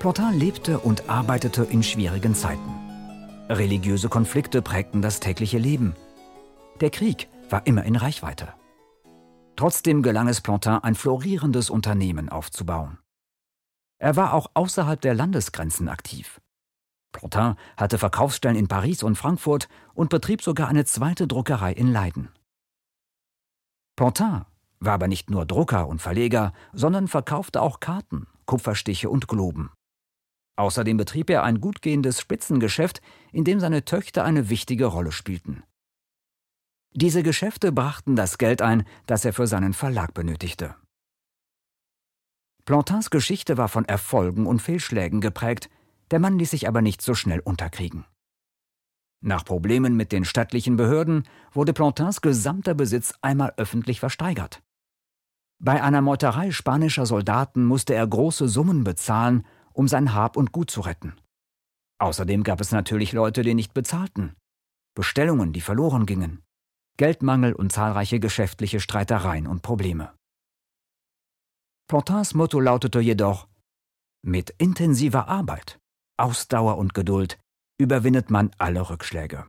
Plantin lebte und arbeitete in schwierigen Zeiten. Religiöse Konflikte prägten das tägliche Leben. Der Krieg war immer in Reichweite. Trotzdem gelang es Plantin, ein florierendes Unternehmen aufzubauen. Er war auch außerhalb der Landesgrenzen aktiv. Plantin hatte Verkaufsstellen in Paris und Frankfurt und betrieb sogar eine zweite Druckerei in Leiden. Plantin war aber nicht nur Drucker und Verleger, sondern verkaufte auch Karten, Kupferstiche und Globen. Außerdem betrieb er ein gut gehendes Spitzengeschäft, in dem seine Töchter eine wichtige Rolle spielten. Diese Geschäfte brachten das Geld ein, das er für seinen Verlag benötigte. Plantins Geschichte war von Erfolgen und Fehlschlägen geprägt, der Mann ließ sich aber nicht so schnell unterkriegen. Nach Problemen mit den stattlichen Behörden wurde Plantins gesamter Besitz einmal öffentlich versteigert. Bei einer Meuterei spanischer Soldaten musste er große Summen bezahlen, um sein Hab und Gut zu retten. Außerdem gab es natürlich Leute, die nicht bezahlten, Bestellungen, die verloren gingen, Geldmangel und zahlreiche geschäftliche Streitereien und Probleme. Plantins Motto lautete jedoch Mit intensiver Arbeit, Ausdauer und Geduld überwindet man alle Rückschläge.